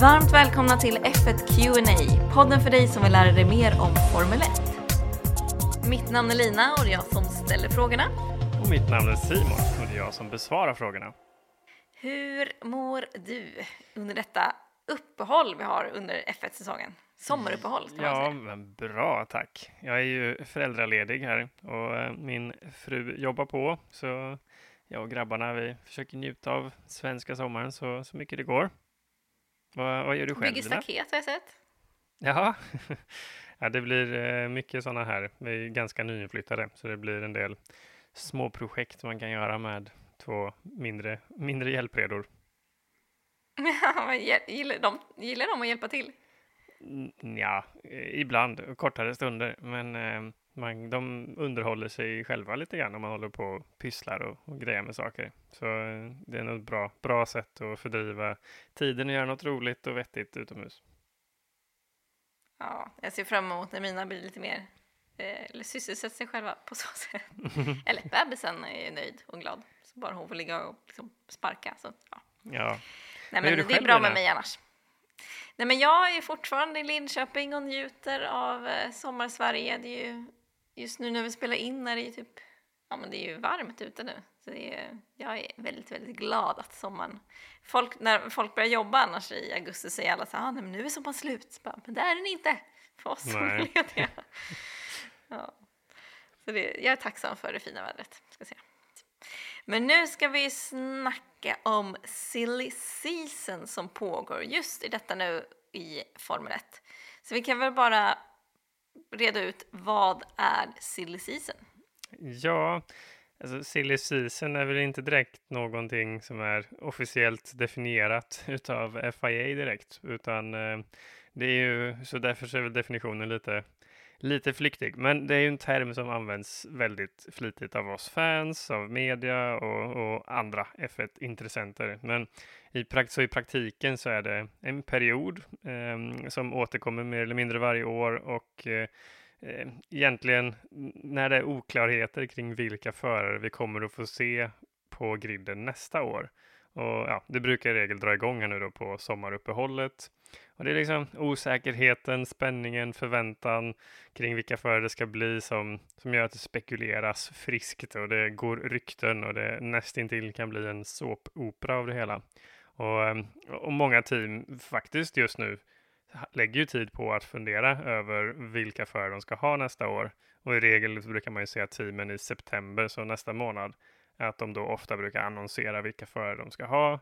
Varmt välkomna till F1 Q&A, podden för dig som vill lära dig mer om Formel 1. Mitt namn är Lina och det är jag som ställer frågorna. Och mitt namn är Simon och det är jag som besvarar frågorna. Hur mår du under detta uppehåll vi har under F1-säsongen? Sommaruppehåll ska man Ja, säga. men bra tack. Jag är ju föräldraledig här och eh, min fru jobbar på så jag och grabbarna vi försöker njuta av svenska sommaren så, så mycket det går. Vad, vad gör du själv? Bygger staket har jag sett. Jaha. ja, det blir eh, mycket sådana här. Vi är ganska nyinflyttade så det blir en del små projekt man kan göra med två mindre, mindre hjälpredor. Gillar, de, gillar de att hjälpa till? Ja, ibland kortare stunder, men eh, man, de underhåller sig själva lite grann om man håller på och pysslar och, och grejer med saker. Så eh, det är nog ett bra, bra sätt att fördriva tiden och göra något roligt och vettigt utomhus. Ja, jag ser fram emot när mina blir lite mer eh, eller sysselsätter sig själva på så sätt. eller bebisen är nöjd och glad. Så bara hon får ligga och liksom sparka. Så, ja. Ja, Nej, men det är bra med mig annars. Nej, men jag är fortfarande i Linköping och njuter av eh, sommarsverige. Det är ju, just nu när vi spelar in är det ju typ, ja men det är ju varmt ute nu. Så det är, jag är väldigt, väldigt glad att sommaren, folk, när folk börjar jobba annars i augusti säger alla så här, ah, nej, men nu är sommaren slut. Bara, men det är den inte för oss som är lediga. ja. Så det, jag är tacksam för det fina vädret. Ska säga. Men nu ska vi snacka om silly season som pågår just i detta nu i Formel 1. Så vi kan väl bara reda ut vad är silly season? ja alltså silly season är väl inte direkt någonting som är officiellt definierat utav FIA direkt, utan eh, det är ju så därför så är väl definitionen lite Lite flyktig, men det är ju en term som används väldigt flitigt av oss fans, av media och, och andra F1-intressenter. Men i, prakt så i praktiken så är det en period eh, som återkommer mer eller mindre varje år och eh, eh, egentligen när det är oklarheter kring vilka förare vi kommer att få se på griden nästa år. Och ja, det brukar i regel dra igång här nu då på sommaruppehållet. Och det är liksom osäkerheten, spänningen, förväntan kring vilka förare det ska bli som, som gör att det spekuleras friskt och det går rykten och det nästintill kan bli en såpopera av det hela. Och, ehm, och många team faktiskt just nu lägger ju tid på att fundera över vilka förare de ska ha nästa år. Och i regel så brukar man ju se att teamen i september, så nästa månad, att de då ofta brukar annonsera vilka förare de ska ha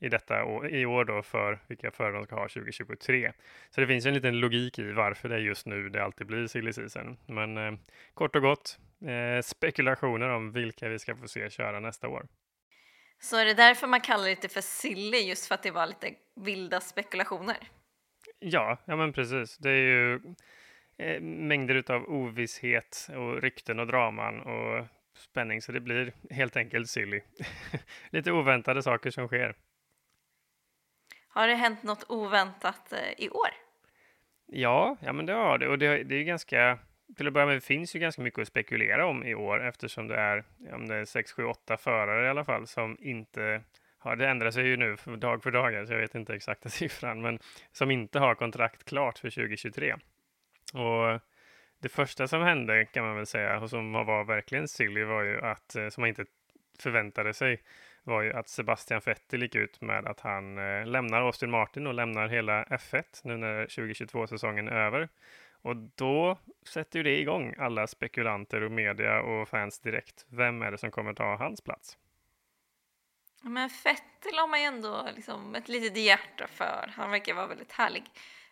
i detta år, i år då för vilka förare de ska ha 2023. Så det finns en liten logik i varför det är just nu det alltid blir silly season. Men eh, kort och gott, eh, spekulationer om vilka vi ska få se köra nästa år. Så är det därför man kallar det lite för silly, just för att det var lite vilda spekulationer? Ja, ja men precis. Det är ju eh, mängder utav ovisshet och rykten och draman och spänning, så det blir helt enkelt silly. Lite oväntade saker som sker. Har det hänt något oväntat eh, i år? Ja, ja men det har det. Och det, det är ganska, till att börja med, det finns ju ganska mycket att spekulera om i år eftersom det är, om det är 6, 7, 8 förare i alla fall som inte har, det ändrar sig ju nu dag för dag, så jag vet inte exakta siffran, men som inte har kontrakt klart för 2023. Och det första som hände kan man väl säga, och som var verkligen silly, var ju att, eh, som man inte förväntade sig, var ju att Sebastian Vettel gick ut med att han eh, lämnar Austin Martin och lämnar hela F1 nu när 2022-säsongen är över. Och då sätter ju det igång alla spekulanter och media och fans direkt. Vem är det som kommer ta hans plats? Men Fettel har man ju ändå liksom ett litet hjärta för. Han verkar vara väldigt härlig.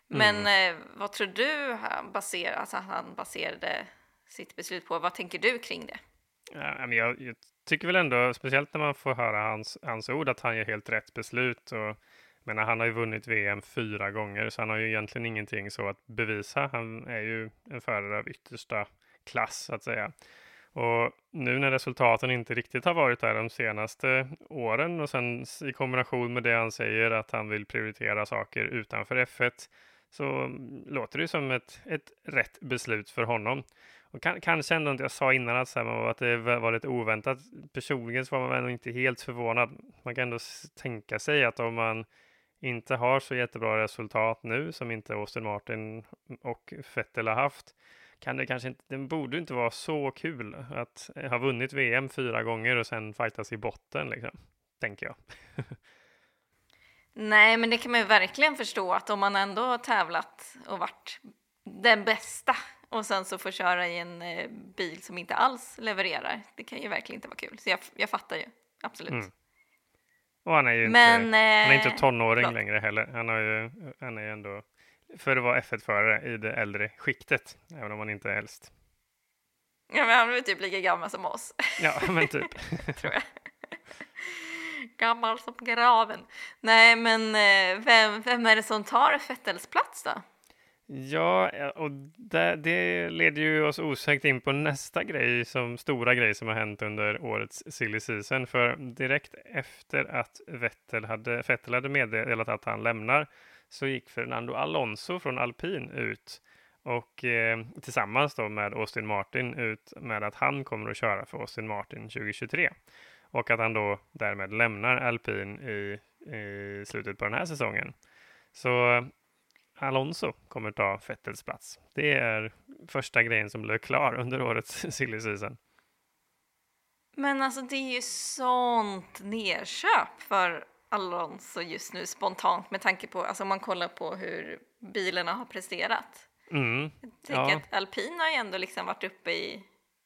Men eh, vad tror du han, baser, alltså han baserade sitt beslut på? Vad tänker du kring det? Ja, men jag, jag tycker väl ändå, speciellt när man får höra hans, hans ord, att han gör helt rätt beslut. Och, men han har ju vunnit VM fyra gånger, så han har ju egentligen ingenting så att bevisa. Han är ju en förare av yttersta klass, så att säga. Och nu när resultaten inte riktigt har varit där de senaste åren och sen i kombination med det han säger att han vill prioritera saker utanför F1 så mm, låter det ju som ett, ett rätt beslut för honom. Och kan, kanske ändå inte, jag sa innan att, så här, att det var lite oväntat. Personligen så var man ändå inte helt förvånad. Man kan ändå tänka sig att om man inte har så jättebra resultat nu som inte Austin Martin och Vettel har haft kan det kanske inte, det borde inte vara så kul att ha vunnit VM fyra gånger och sen fightas i botten liksom, tänker jag. Nej, men det kan man ju verkligen förstå att om man ändå har tävlat och varit den bästa och sen så får köra i en eh, bil som inte alls levererar. Det kan ju verkligen inte vara kul. Så jag, jag fattar ju, absolut. Mm. Och han är ju Men, inte, han är inte eh, tonåring förlåt. längre heller. Han, har ju, han är ju ändå för att vara F1-förare i det äldre skiktet, även om han inte är äldst. Ja, men han är typ lika gammal som oss. Ja, men typ. Tror jag. Gammal som graven. Nej, men eh, vem, vem är det som tar Fettels plats då? Ja, eh, och det, det, leder ju oss osökt in på nästa grej, som stora grej som har hänt under årets silly season. För direkt efter att Vettel hade, Vettel hade meddelat att han lämnar så gick Fernando Alonso från alpin ut och eh, tillsammans då med Austin Martin ut med att han kommer att köra för Austin Martin 2023 och att han då därmed lämnar alpin i, i slutet på den här säsongen. Så Alonso kommer ta Vettels plats. Det är första grejen som blev klar under årets silly season. Men alltså det är ju sånt nerköp för Alonso just nu spontant med tanke på, alltså om man kollar på hur bilarna har presterat. Mm, jag tänker ja. att alpin har ju ändå liksom varit uppe i,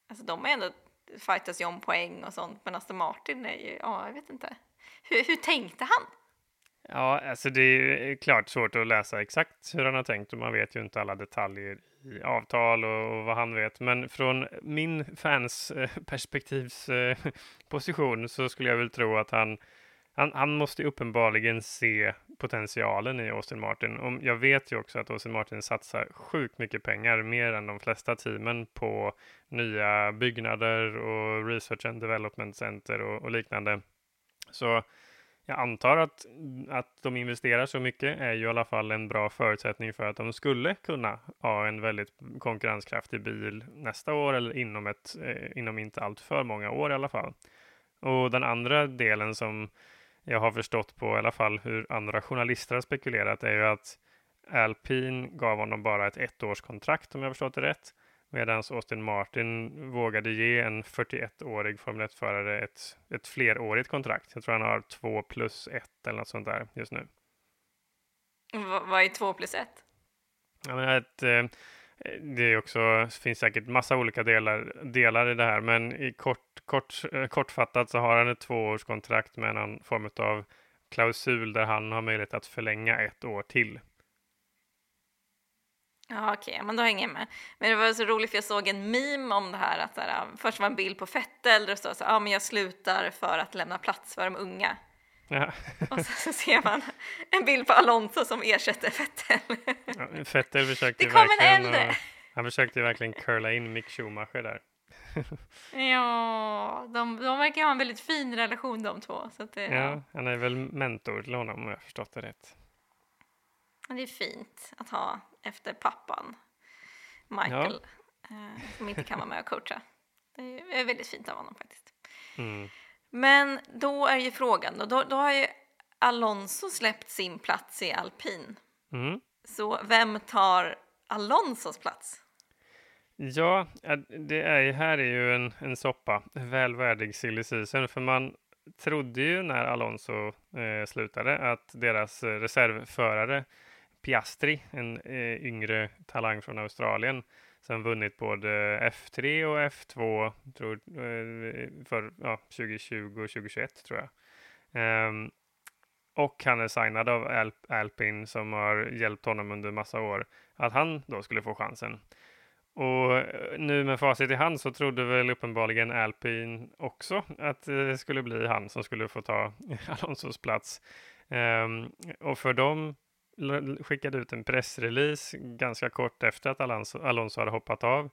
alltså de har ändå fightats ju om poäng och sånt, men Aston Martin är ju, ja, jag vet inte. Hur, hur tänkte han? Ja, alltså det är eh, klart svårt att läsa exakt hur han har tänkt och man vet ju inte alla detaljer i avtal och, och vad han vet. Men från min fans eh, perspektivs eh, position så skulle jag väl tro att han han, han måste uppenbarligen se potentialen i Austin Martin. Och jag vet ju också att Austin Martin satsar sjukt mycket pengar, mer än de flesta teamen, på nya byggnader och research and development center och, och liknande. Så jag antar att, att de investerar så mycket är ju i alla fall en bra förutsättning för att de skulle kunna ha en väldigt konkurrenskraftig bil nästa år eller inom, ett, eh, inom inte allt för många år i alla fall. Och den andra delen som jag har förstått på i alla fall hur andra journalister har spekulerat är ju att Alpine gav honom bara ett ettårskontrakt om jag förstått det rätt. Medan Austin Martin vågade ge en 41-årig Formel 1-förare ett, ett flerårigt kontrakt. Jag tror han har två plus ett eller något sånt där just nu. V vad är två plus ett? Ja, men ett, eh, det är också, finns säkert massa olika delar, delar i det här, men i kort, kort, eh, kortfattat så har han ett tvåårskontrakt med någon form av klausul där han har möjlighet att förlänga ett år till. Ja, okej, okay, men då hänger jag med. Men det var så roligt för jag såg en meme om det här att där, först var en bild på Fettel där det står så ja, men jag slutar för att lämna plats för de unga. Ja. och så, så, ser man en bild på Alonso som ersätter Fettel. Ja, Fettel försökte det kom verkligen, en äldre. han försökte verkligen curla in Mick Schumacher där. ja, de, de verkar ha en väldigt fin relation de två. Så det, ja, ja, han är väl mentor till honom om jag förstått det rätt. Det är fint att ha efter pappan, Michael, ja. eh, som inte kan vara med och coacha. Det är väldigt fint av honom faktiskt. Mm. Men då är ju frågan, då, då har ju Alonso släppt sin plats i alpin. Mm. Så vem tar Alonsos plats? Ja, det är, här är ju en, en soppa, väl värdig silly season, för man trodde ju när Alonso eh, slutade att deras reservförare Piastri, en eh, yngre talang från Australien, som vunnit både F3 och F2 tror, eh, för ja, 2020 och 2021 tror jag. Um, och han är signad av Alp Alpin som har hjälpt honom under massa år, att han då skulle få chansen. Och eh, nu med facit i hand så trodde väl uppenbarligen Alpin också att det skulle bli han som skulle få ta Alonsos plats. Um, och för dem skickade ut en pressrelease ganska kort efter att Alonso, Alonso hade hoppat av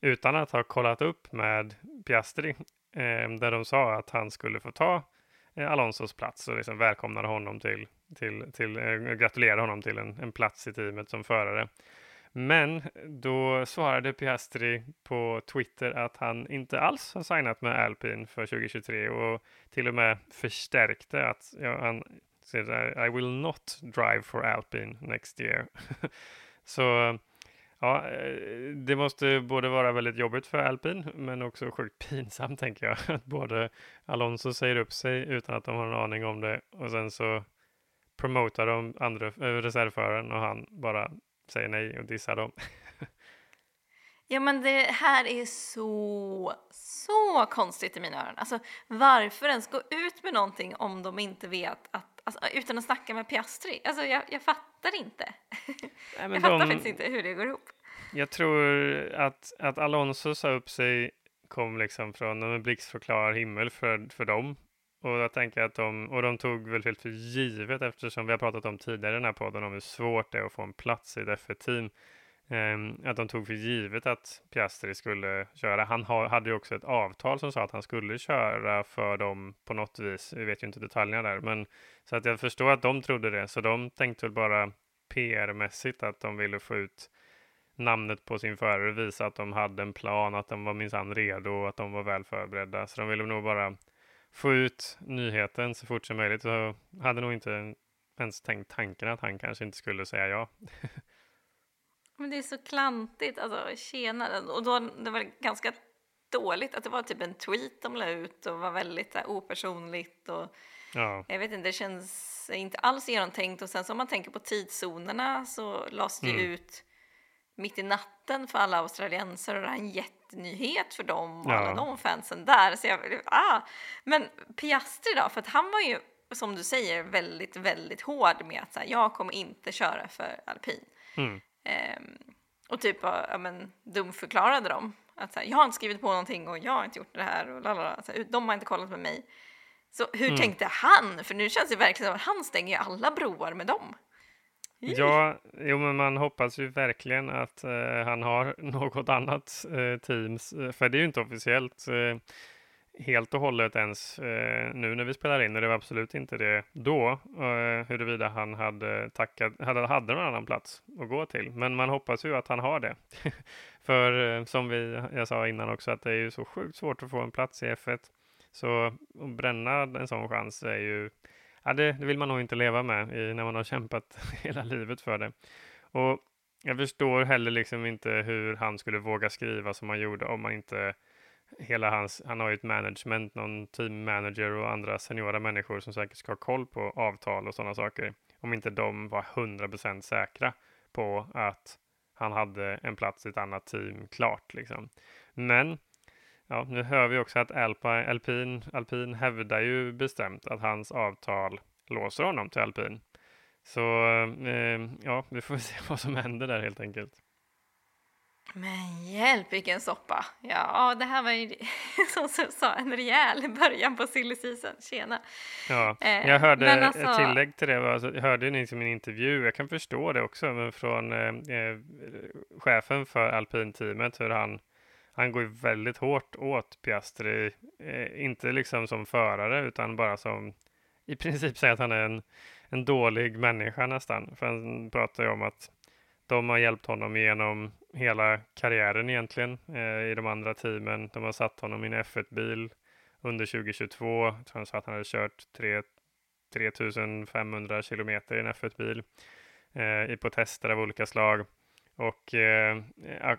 utan att ha kollat upp med Piastri eh, där de sa att han skulle få ta eh, Alonsos plats och liksom välkomnade honom till, till, till eh, gratulerade honom till en, en plats i teamet som förare. Men då svarade Piastri på Twitter att han inte alls har signat med Alpin för 2023 och till och med förstärkte att ja, han said, I will not drive for Alpine next year. så ja, eh, det måste både vara väldigt jobbigt för Alpin, men också sjukt pinsamt tänker jag. Att både Alonso säger upp sig utan att de har en aning om det och sen så promotar de andra eh, reservföraren och han bara säger nej och dissar dem. Ja men det här är så, så konstigt i mina öron. Alltså varför ens gå ut med någonting om de inte vet att, alltså, utan att snacka med Piastri? Alltså jag, jag fattar inte. Nej, jag fattar de, faktiskt inte hur det går ihop. Jag tror att, att Alonso sa upp sig kom liksom från en blixtförklar himmel för, för dem. Och jag tänker att de, och de tog väl helt för givet eftersom vi har pratat om tidigare i den här podden om hur svårt det är att få en plats i ett F1-team. Ehm, att de tog för givet att Piastri skulle köra. Han ha, hade ju också ett avtal som sa att han skulle köra för dem på något vis. Vi vet ju inte detaljerna där, men så att jag förstår att de trodde det. Så de tänkte väl bara PR-mässigt att de ville få ut namnet på sin förare, visa att de hade en plan, att de var minsann redo och att de var väl förberedda. Så de ville nog bara få ut nyheten så fort som möjligt. Så hade nog inte ens tänkt tanken att han kanske inte skulle säga ja. Men det är så klantigt, alltså tjena. Och då, det var ganska dåligt att det var typ en tweet de la ut och var väldigt här, opersonligt och ja. jag vet inte, det känns inte alls genomtänkt och sen så om man tänker på tidszonerna så lades det mm. ut mitt i natten för alla australiensare och det är en jättenyhet för dem och ja. alla de fansen där. Så jag, ah. Men Piastri då, för att han var ju som du säger väldigt, väldigt hård med att så här, jag kommer inte köra för alpin. Mm. Ehm, och typ ja, men, dumförklarade dem. Att så här, jag har inte skrivit på någonting och jag har inte gjort det här och lalala. Så här, de har inte kollat med mig. Så hur mm. tänkte han? För nu känns det verkligen som att han stänger ju alla broar med dem. Ja, jo, men man hoppas ju verkligen att uh, han har något annat uh, teams, uh, för det är ju inte officiellt helt och hållet ens eh, nu när vi spelar in, och det var absolut inte det då, eh, huruvida han hade tackat, hade, hade någon annan plats att gå till. Men man hoppas ju att han har det. för eh, som vi, jag sa innan också, att det är ju så sjukt svårt att få en plats i F1. Så att bränna en sån chans är ju ja, det, det, vill man nog inte leva med i, när man har kämpat hela livet för det. Och jag förstår heller liksom inte hur han skulle våga skriva som han gjorde om man inte hela hans, han har ju ett management, någon team manager och andra seniora människor som säkert ska ha koll på avtal och sådana saker. Om inte de var 100% säkra på att han hade en plats i ett annat team klart liksom. Men Ja, nu hör vi också att Alpa, Alpin, Alpin hävdar ju bestämt att hans avtal låser honom till Alpin. Så eh, ja, vi får se vad som händer där helt enkelt. Men hjälp vilken soppa! Ja, det här var ju som du sa en rejäl början på silly season. Tjena! Ja, eh, jag hörde alltså... ett tillägg till det. Alltså, jag hörde ni som en intervju. Jag kan förstå det också, men från eh, eh chefen för alpinteamet hur han han går väldigt hårt åt Piastri, eh, inte liksom som förare utan bara som i princip säger att han är en, en dålig människa nästan. För han pratar ju om att de har hjälpt honom genom hela karriären egentligen eh, i de andra teamen. De har satt honom i en F1-bil under 2022. Jag tror han sa att han hade kört 3, 3500 kilometer i en F1-bil eh, på tester av olika slag. Och, eh,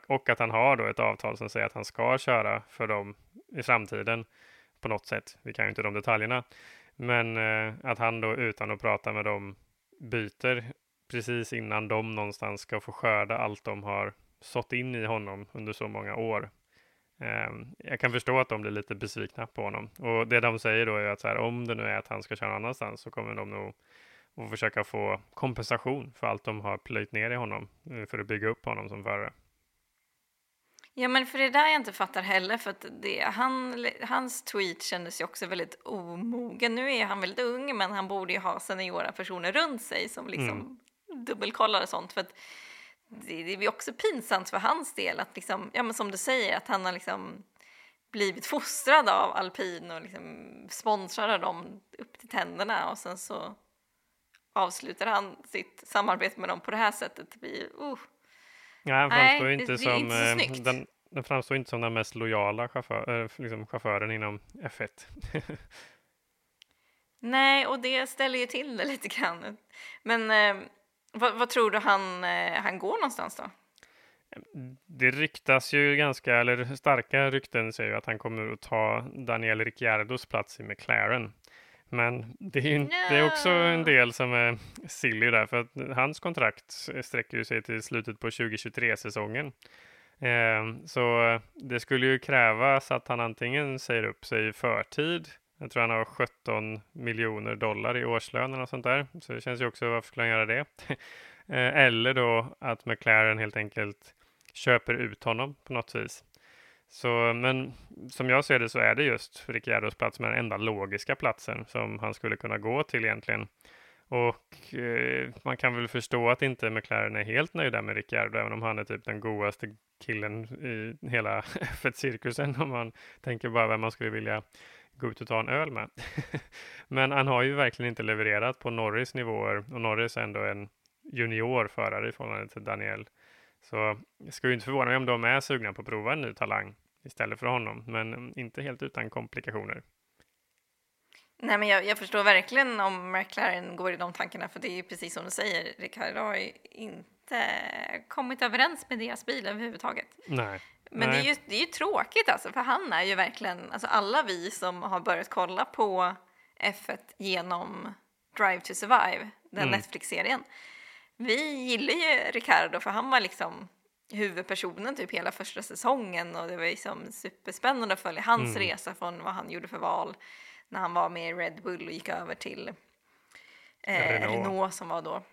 och att han har då ett avtal som säger att han ska köra för dem i framtiden på något sätt. Vi kan ju inte de detaljerna. Men eh, att han då utan att prata med dem byter precis innan de någonstans ska få skörda allt de har sått in i honom under så många år. Eh, jag kan förstå att de blir lite besvikna på honom. Och det de säger då är att här, om det nu är att han ska köra någon annanstans så kommer de nog och försöka få kompensation för allt de har plöjt ner i honom eh, för att bygga upp honom som förare. Ja, men för det där jag inte fattar heller, för att det, han, hans tweet kändes ju också väldigt omogen. Nu är han väldigt ung, men han borde ju ha seniora personer runt sig som liksom mm. Dubbelkollar och sånt. För det, det är också pinsamt för hans del att liksom, ja men som du säger, att han har liksom blivit fostrad av alpin och liksom sponsrar dem upp till tänderna och sen så avslutar han sitt samarbete med dem på det här sättet. Det blir, uh. Ja, han framstår Nej, inte det, som, det inte eh, den, den framstår inte som den mest lojala chaufför, äh, liksom chauffören inom F1. Nej, och det ställer ju till det lite grann. Men eh, vad, tror du han, eh, han går någonstans då? Det ryktas ju ganska, eller starka rykten säger att han kommer att ta Daniel Ricciardos plats i McLaren. Men det är, ju, no. det är också en del som är silly där, för att hans kontrakt sträcker sig till slutet på 2023-säsongen. Eh, så det skulle ju krävas att han antingen säger upp sig i förtid. Jag tror han har 17 miljoner dollar i årslön eller något sånt där. Så det känns ju också, varför skulle han göra det? Eh, eller då att McLaren helt enkelt köper ut honom på något vis. Så, men som jag ser det så är det just Ricciardos plats med den enda logiska platsen som han skulle kunna gå till egentligen. Och eh, man kan väl förstå att inte McLaren är helt nöjda med Ricciardo, även om han är typ den godaste killen i hela F1-cirkusen, om man tänker bara vem man skulle vilja gå ut och ta en öl med. Men han har ju verkligen inte levererat på Norris nivåer och Norris är ändå en juniorförare i förhållande till Daniel. Så jag skulle inte förvåna mig om de är sugna på att prova en ny talang istället för honom, men inte helt utan komplikationer. Nej, men jag, jag, förstår verkligen om McLaren går i de tankarna, för det är ju precis som du säger, Ricardo har ju inte kommit överens med deras bil överhuvudtaget. Nej. Men Nej. Det, är ju, det är ju tråkigt alltså, för han är ju verkligen, alltså alla vi som har börjat kolla på F1 genom Drive to Survive, den mm. Netflix-serien, vi gillar ju Ricardo för han var liksom huvudpersonen typ hela första säsongen och det var liksom superspännande att följa hans mm. resa från vad han gjorde för val när han var med i Red Bull och gick över till eh, Renault. Renault. som var då.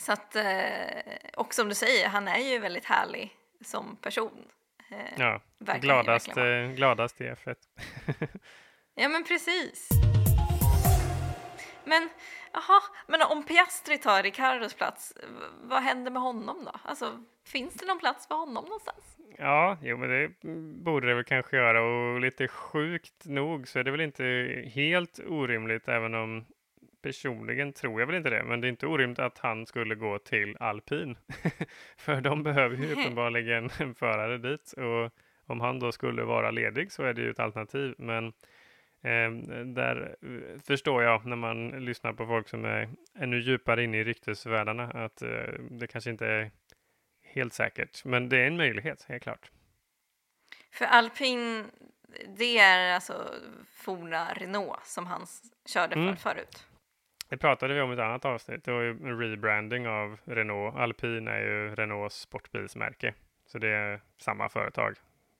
Så att, eh, och som du säger, han är ju väldigt härlig som person. Eh, ja, gladast, eh, gladast i F1. ja, men precis. Men, aha, men om Piastri tar Ricardos plats, vad händer med honom då? Alltså, finns det någon plats för honom någonstans? Ja, jo, men det borde det väl kanske göra och lite sjukt nog så är det väl inte helt orimligt, även om personligen tror jag väl inte det, men det är inte orimligt att han skulle gå till alpin. För de behöver ju uppenbarligen en förare dit och om han då skulle vara ledig så är det ju ett alternativ. Men eh, där eh, förstår jag när man lyssnar på folk som är ännu djupare inne i ryktesvärldarna att eh, det kanske inte är helt säkert, men det är en möjlighet, helt klart. För alpin, det är alltså forna Renault som han körde för mm. förut. Det pratade vi om i ett annat avsnitt. Det var ju en rebranding av Renault. Alpin är ju Renaults sportbilsmärke. Så det är samma företag,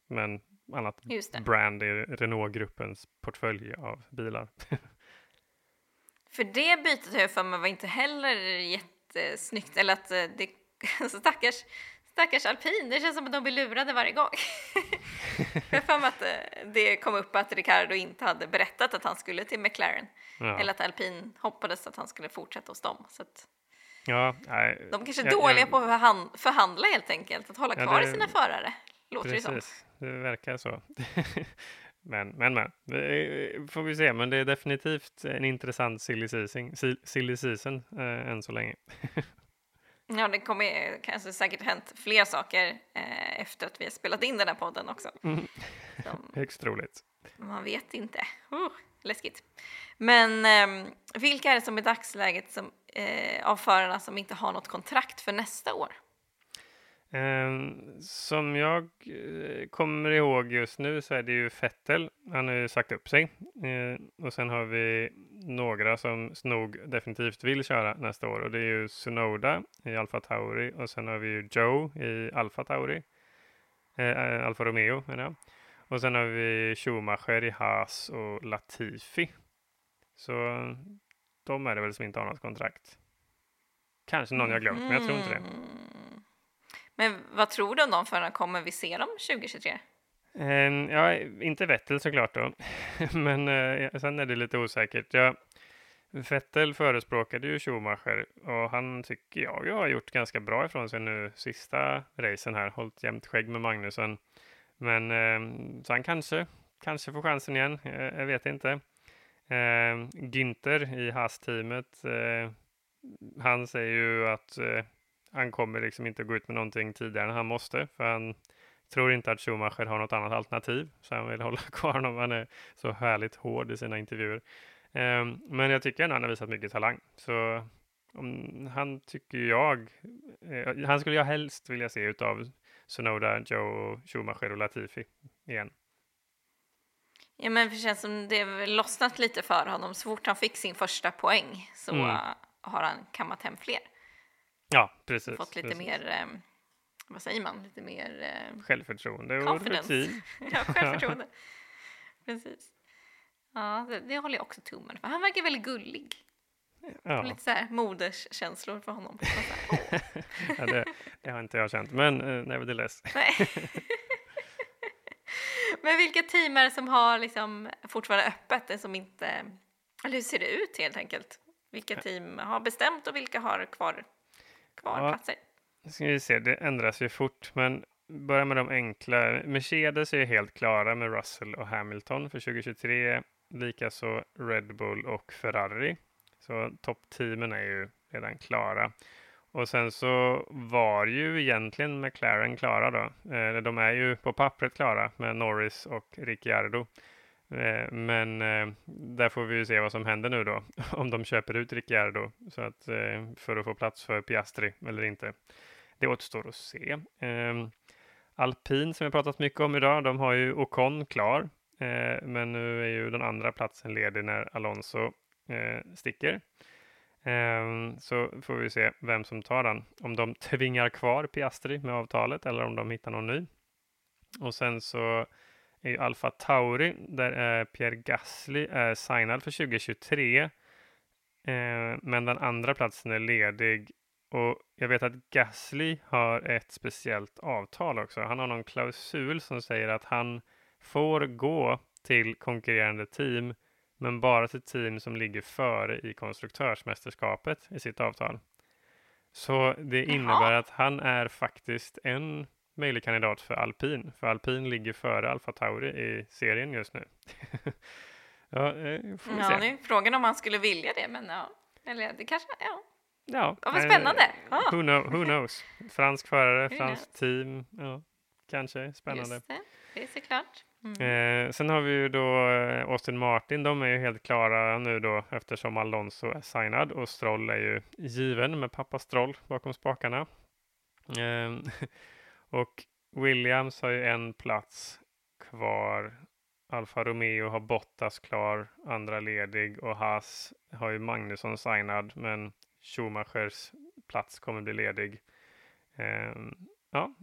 men annat brand i Renault-gruppens portfölj av bilar. för det bytet har jag för mig var inte heller jättesnyggt, eller att eh, det stackars Stackars alpin, det känns som att de blir lurade varje gång. jag för mig att eh, det kom upp att Ricardo inte hade berättat att han skulle till McLaren. Ja. Eller att alpin hoppades att han skulle fortsätta hos dem. Så att ja, nej, de kanske är jag, dåliga jag, på att förhandla helt enkelt, att hålla kvar ja, det, sina förare. Låter precis, det som. det verkar så. men, men, men, det får vi se. Men det är definitivt en intressant silly season, silly season äh, än så länge. Ja, det kommer kanske säkert hänt fler saker eh, efter att vi har spelat in den här podden också. Mm. Högst troligt. Man vet inte. Uh, läskigt. Men eh, vilka är det som i dagsläget som, eh, av förarna som inte har något kontrakt för nästa år? Ehm, som jag eh, kommer ihåg just nu så är det ju Fettel. Han har ju sagt upp sig. Ehm, och sen har vi några som nog definitivt vill köra nästa år och det är ju Sunoda i Alfa Tauri och sen har vi ju Joe i Alfa Tauri. Eh, eh, Alfa Romeo menar jag. Och sen har vi Schumacher i Haas och Latifi. Så de är det väl som inte har något kontrakt. Kanske någon jag glömt, men jag tror inte det. Mm. Men vad tror du om de förarna? Kommer vi se dem 2023? Um, ehm, ja, inte Vettel såklart då, men uh, sen är det lite osäkert. Ja, Vettel förespråkade ju Schumacher och han tycker jag har gjort ganska bra ifrån sig nu sista racen här, hållit jämnt skägg med Magnusen. Men uh, så han kanske, kanske får chansen igen, jag, jag vet inte. Uh, Günther i Haas-teamet, eh, han säger ju att han kommer liksom inte gå ut med någonting tidigare än han måste, för han tror inte att Schumacher har något annat alternativ, så han vill hålla kvar honom. Han är så härligt hård i sina intervjuer. Um, men jag tycker ändå han har visat mycket talang. Så han tycker jag, eh, han skulle jag helst vilja se utav Sonoda, Joe, Schumacher och Latifi igen. Ja, men det känns som det har lossnat lite för honom. Så fort han fick sin första poäng så mm. har han kammat hem fler. Ja, precis. Fått lite precis. mer, eh, vad säger man, lite mer... Eh, självförtroende och rutin. ja, självförtroende. precis. Ja, det, det, håller jag också tummen för. Han verkar väldigt gullig. Ja. Lite så här moderskänslor för honom. Här, ja, det, det, har inte jag känt, men uh, nevertheless. Men vilka team är det som har liksom fortfarande öppet, det som inte... Eller hur ser det ut helt enkelt? Vilka team har bestämt och vilka har kvar, kvar ja, platser? Ska vi se, det ändras ju fort, men börja med de enkla. Mercedes är helt klara med Russell och Hamilton för 2023. Likaså Red Bull och Ferrari. Så toppteamen är ju redan klara. Och sen så var ju egentligen McLaren klara då. Eh, de är ju på pappret klara med Norris och Ricciardo. Eh, men eh, där får vi ju se vad som händer nu då. Om de köper ut Ricciardo så att, eh, för att få plats för Piastri eller inte. Det återstår att se. Eh, Alpin som vi pratat mycket om idag, de har ju Ocon klar. Eh, men nu är ju den andra platsen ledig när Alonso eh, sticker. Ehm, så får vi se vem som tar den. Om de tvingar kvar Piastri med avtalet eller om de hittar någon ny. Och sen så är ju Alfa Tauri, där är Pierre Gasly är signad för 2023. Ehm, men den andra platsen är ledig och jag vet att Gasly har ett speciellt avtal också. Han har någon klausul som säger att han får gå till konkurrerande team men bara till team som ligger före i konstruktörsmästerskapet i sitt avtal. Så det innebär Jaha. att han är faktiskt en möjlig kandidat för alpin, för alpin ligger före Alfa Tauri i serien just nu. ja, eh, får vi ja, se. Nu frågan om han skulle vilja det, men ja, eller det kanske, ja. Ja, vad spännande. Ah. Who, know, who knows? Fransk förare, franskt team, ja, kanske spännande. Just det, det är såklart. Mm. Eh, sen har vi ju då eh, Austin Martin. De är ju helt klara nu då eftersom Alonso är signad och Stroll är ju given med pappa Stroll bakom spakarna. Eh, och Williams har ju en plats kvar. Alfa Romeo har Bottas klar, andra ledig och Haas har ju Magnusson signad men Schumachers plats kommer bli ledig. Eh, ja,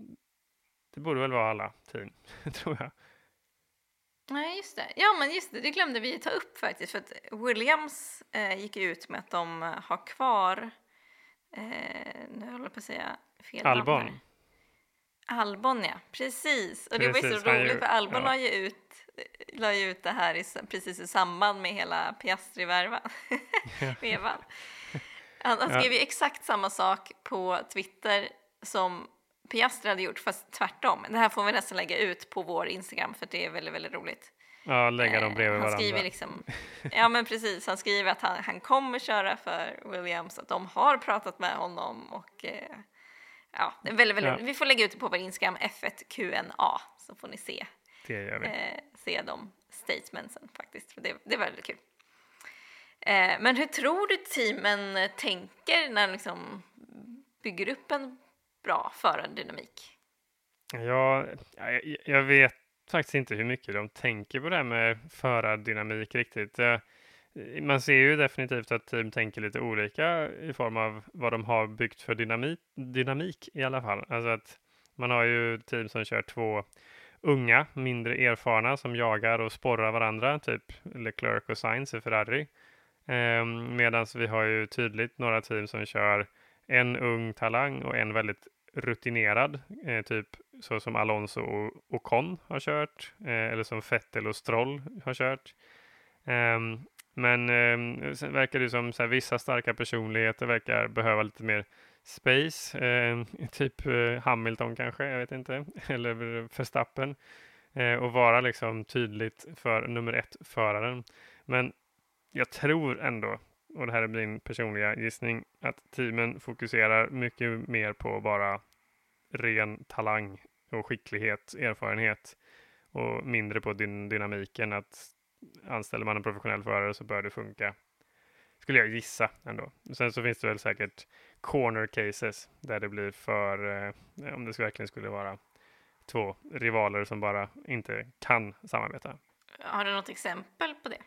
det borde väl vara alla team, tror jag. Nej, just det. Ja, men just det, det glömde vi ta upp faktiskt. För att Williams eh, gick ut med att de har kvar, eh, nu håller jag på att säga fel Albon. Namn Albon, ja. Precis. Och precis, det var ju så roligt, för Albon ja. la, ju ut, la ju ut det här i, precis i samband med hela Piastri-vevan. han, han skrev ju exakt samma sak på Twitter som Piastri hade gjort, fast tvärtom. Det här får vi nästan lägga ut på vår Instagram för det är väldigt, väldigt roligt. Ja, lägga dem bredvid han varandra. Skriver liksom, ja, men precis. Han skriver att han, han kommer köra för Williams, att de har pratat med honom och eh, ja, det är väldigt, väldigt, ja. vi får lägga ut det på vår Instagram, F1QNA, så får ni se. Eh, se de statementsen faktiskt, det, det är väldigt kul. Eh, men hur tror du teamen tänker när de liksom bygger upp en bra förardynamik? Ja, jag, jag vet faktiskt inte hur mycket de tänker på det här med förardynamik riktigt. Man ser ju definitivt att team tänker lite olika i form av vad de har byggt för dynamik, dynamik i alla fall. Alltså att man har ju team som kör två unga, mindre erfarna som jagar och sporrar varandra, typ Leclerc och Sainz i Ferrari. Eh, Medan vi har ju tydligt några team som kör en ung talang och en väldigt rutinerad, eh, typ så som Alonso och Ocon har kört, eh, eller som Vettel och Stroll har kört. Um, men eh, sen verkar det som så här, vissa starka personligheter verkar behöva lite mer space, eh, typ eh, Hamilton kanske, jag vet inte, eller Verstappen, eh, och vara liksom tydligt för nummer ett-föraren. Men jag tror ändå och det här är min personliga gissning, att teamen fokuserar mycket mer på bara ren talang och skicklighet, erfarenhet och mindre på din dynamiken. Att anställer man en professionell förare så bör det funka. Skulle jag gissa ändå. Sen så finns det väl säkert corner cases där det blir för, eh, om det verkligen skulle vara två rivaler som bara inte kan samarbeta. Har du något exempel på det?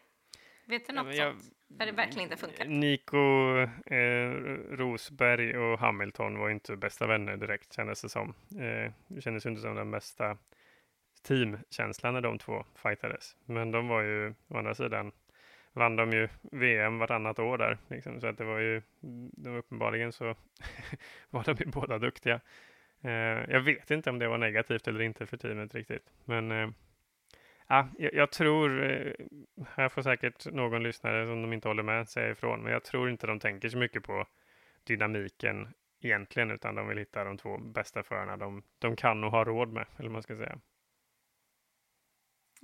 Vet du något jag, sånt? Där det verkligen inte funkar? Nico eh, Rosberg och Hamilton var inte bästa vänner direkt kändes det som. Eh, det kändes inte som den bästa teamkänsla när de två fightades. Men de var ju å andra sidan vann de ju VM vartannat år där. Liksom. Så att det var ju, det var uppenbarligen så var de ju båda duktiga. Eh, jag vet inte om det var negativt eller inte för teamet riktigt. Men eh, ja, jag, jag, tror, eh, här får säkert någon lyssnare som de inte håller med säga ifrån, men jag tror inte de tänker så mycket på dynamiken egentligen, utan de vill hitta de två bästa förarna de, de kan och har råd med, eller vad man ska säga.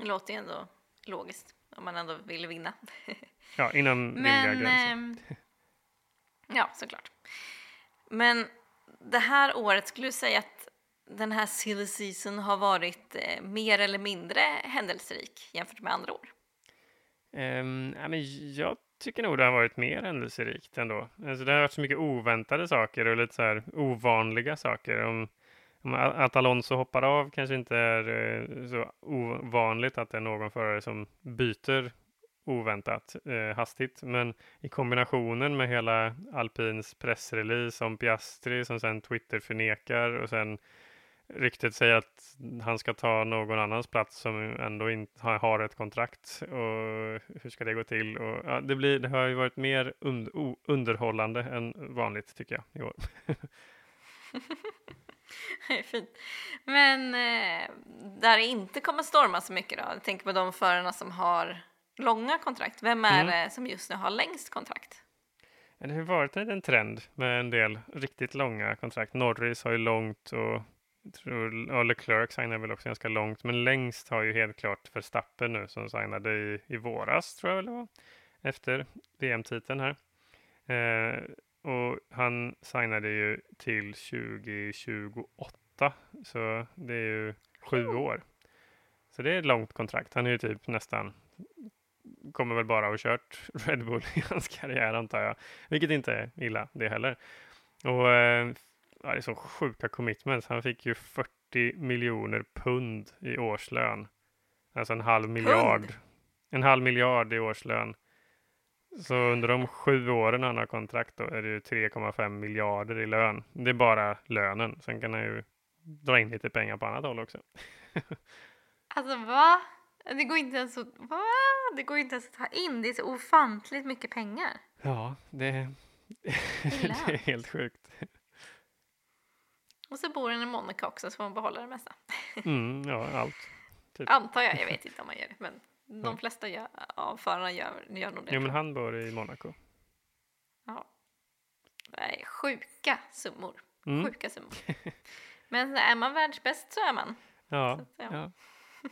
Det låter ju ändå logiskt om man ändå vill vinna. ja, inom rimliga gränser. Eh, ja, såklart. Men det här året, skulle du säga att den här silly season har varit eh, mer eller mindre händelserik jämfört med andra år? Um, ja, men jag tycker nog det har varit mer händelserikt ändå. Alltså det har varit så mycket oväntade saker och lite så här ovanliga saker. Om, att Alonso hoppar av kanske inte är eh, så ovanligt att det är någon förare som byter oväntat eh, hastigt. Men i kombinationen med hela Alpins pressrelease om Piastri som sen Twitter förnekar och sen ryktet säger att han ska ta någon annans plats som ändå inte har ett kontrakt. Och hur ska det gå till? Och, ja, det, blir, det har ju varit mer und underhållande än vanligt tycker jag i år. Fint. Men eh, där det inte kommer storma så mycket då? Jag tänker på de förarna som har långa kontrakt. Vem är mm. det som just nu har längst kontrakt? Det har varit en trend med en del riktigt långa kontrakt. Norris har ju långt och jag tror, och Leclerc signar väl också ganska långt, men längst har ju helt klart Verstappen nu som signade i, i våras, tror jag det var, efter VM-titeln här. Eh, och han signade ju till 2028, så det är ju sju år. Så det är ett långt kontrakt. Han är ju typ nästan, kommer väl bara ha kört Red Bull i hans karriär antar jag, vilket inte är illa det heller. Och eh, ja, det är så sjuka commitments. Han fick ju 40 miljoner pund i årslön. Alltså en halv miljard. Pund? En halv miljard i årslön. Så under de sju åren han har kontrakt då är det ju 3,5 miljarder i lön. Det är bara lönen. Sen kan han ju dra in lite pengar på annat håll också. alltså va? Det går inte ens att, va? Det går inte ens att ta in. Det är så ofantligt mycket pengar. Ja, det, det är helt sjukt. Och så bor han i Monaco också så får man behålla det mesta. Mm, ja, allt. Typ. Antar jag, jag vet inte om man gör det, men de ja. flesta gör, av förarna gör, gör nog det. Jo, men han bor i Monaco. Ja. Är sjuka summor. Mm. Sjuka summor. men är man världsbäst så är man. Ja, så, ja. ja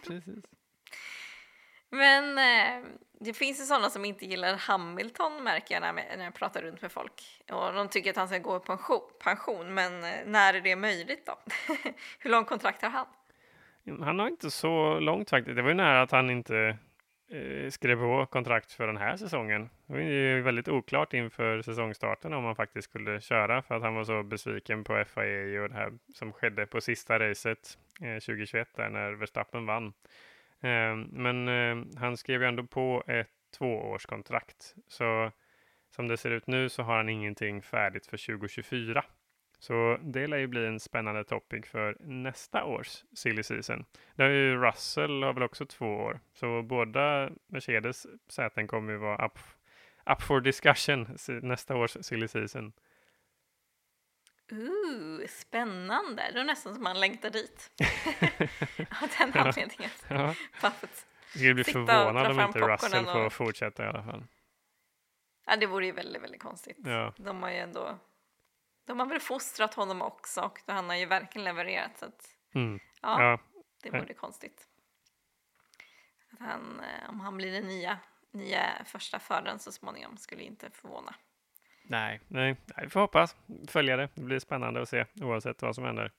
precis. Men eh, det finns ju sådana som inte gillar Hamilton märker jag när, när jag pratar runt med folk. Och de tycker att han ska gå i pension, pension men eh, när är det möjligt då? Hur lång kontrakt har han? Han har inte så långt faktiskt. Det var ju nära att han inte Eh, skrev på kontrakt för den här säsongen. Det var ju väldigt oklart inför säsongstarten om han faktiskt skulle köra för att han var så besviken på FIA och det här som skedde på sista racet eh, 2021 där när Verstappen vann. Eh, men han skrev ju ändå på ett tvåårskontrakt. Så som det ser ut nu så har han ingenting färdigt för 2024. Så det lär ju bli en spännande topic för nästa års silly season. Det har ju Russell har väl också två år, så båda Mercedes säten kommer ju vara up, up for discussion nästa års silly season. Ooh, spännande! Det är nästan som man längtar dit. Av den anledningen. Ja. Jag skulle bli förvånad om inte Russell får och... fortsätta i alla fall. Ja, det vore ju väldigt, väldigt konstigt. Ja. De har ju ändå de har väl fostrat honom också och han har ju verkligen levererat så att mm. ja, ja, det vore konstigt. Att han, eh, om han blir den nya, nya första föraren så småningom skulle inte förvåna. Nej, nej, nej, vi får hoppas, följa det. Det blir spännande att se oavsett vad som händer.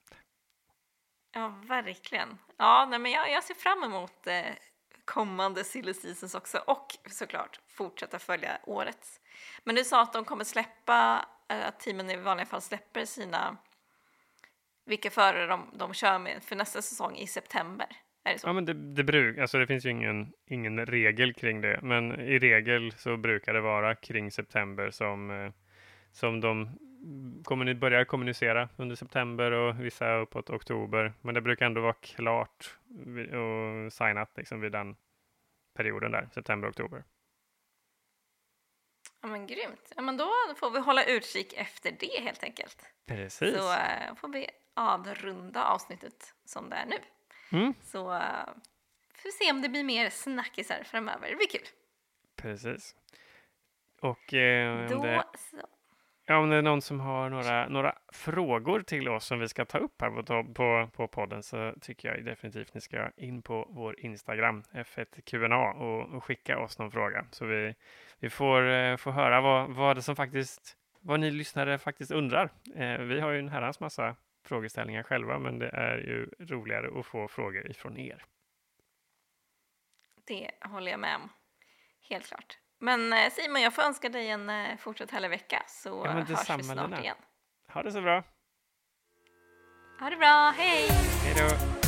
Ja, verkligen. Ja, nej, men jag, jag ser fram emot eh, kommande silly seasons också och såklart fortsätta följa årets. Men du sa att de kommer släppa, Eh, att teamen i vanliga fall släpper sina vilka förare de, de kör med för nästa säsong i september. Är det så? Ja, men det, det, bruk, alltså det finns ju ingen, ingen regel kring det, men i regel så brukar det vara kring september som, eh, som de kommuni börjar kommunicera under september och vissa uppåt oktober. Men det brukar ändå vara klart och signat liksom vid den perioden där, september-oktober. Ja men grymt. Ja men då får vi hålla utkik efter det helt enkelt. Precis. Så uh, får vi avrunda avsnittet som det är nu. Mm. Så uh, får vi se om det blir mer snackisar framöver. Det blir kul. Precis. Och eh, då det... så. Ja, om det är någon som har några, några frågor till oss som vi ska ta upp här på, på, på podden så tycker jag definitivt ni ska in på vår Instagram, F1QNA, och, och skicka oss någon fråga så vi, vi får, eh, får höra vad, vad det som faktiskt, vad ni lyssnare faktiskt undrar. Eh, vi har ju en herrans massa frågeställningar själva, men det är ju roligare att få frågor ifrån er. Det håller jag med om. Helt klart. Men eh, Simon, jag får önska dig en eh, fortsatt härlig vecka så Ja, hörs vi snart igen. Ha det så bra. Ha det bra, hej! Hej då.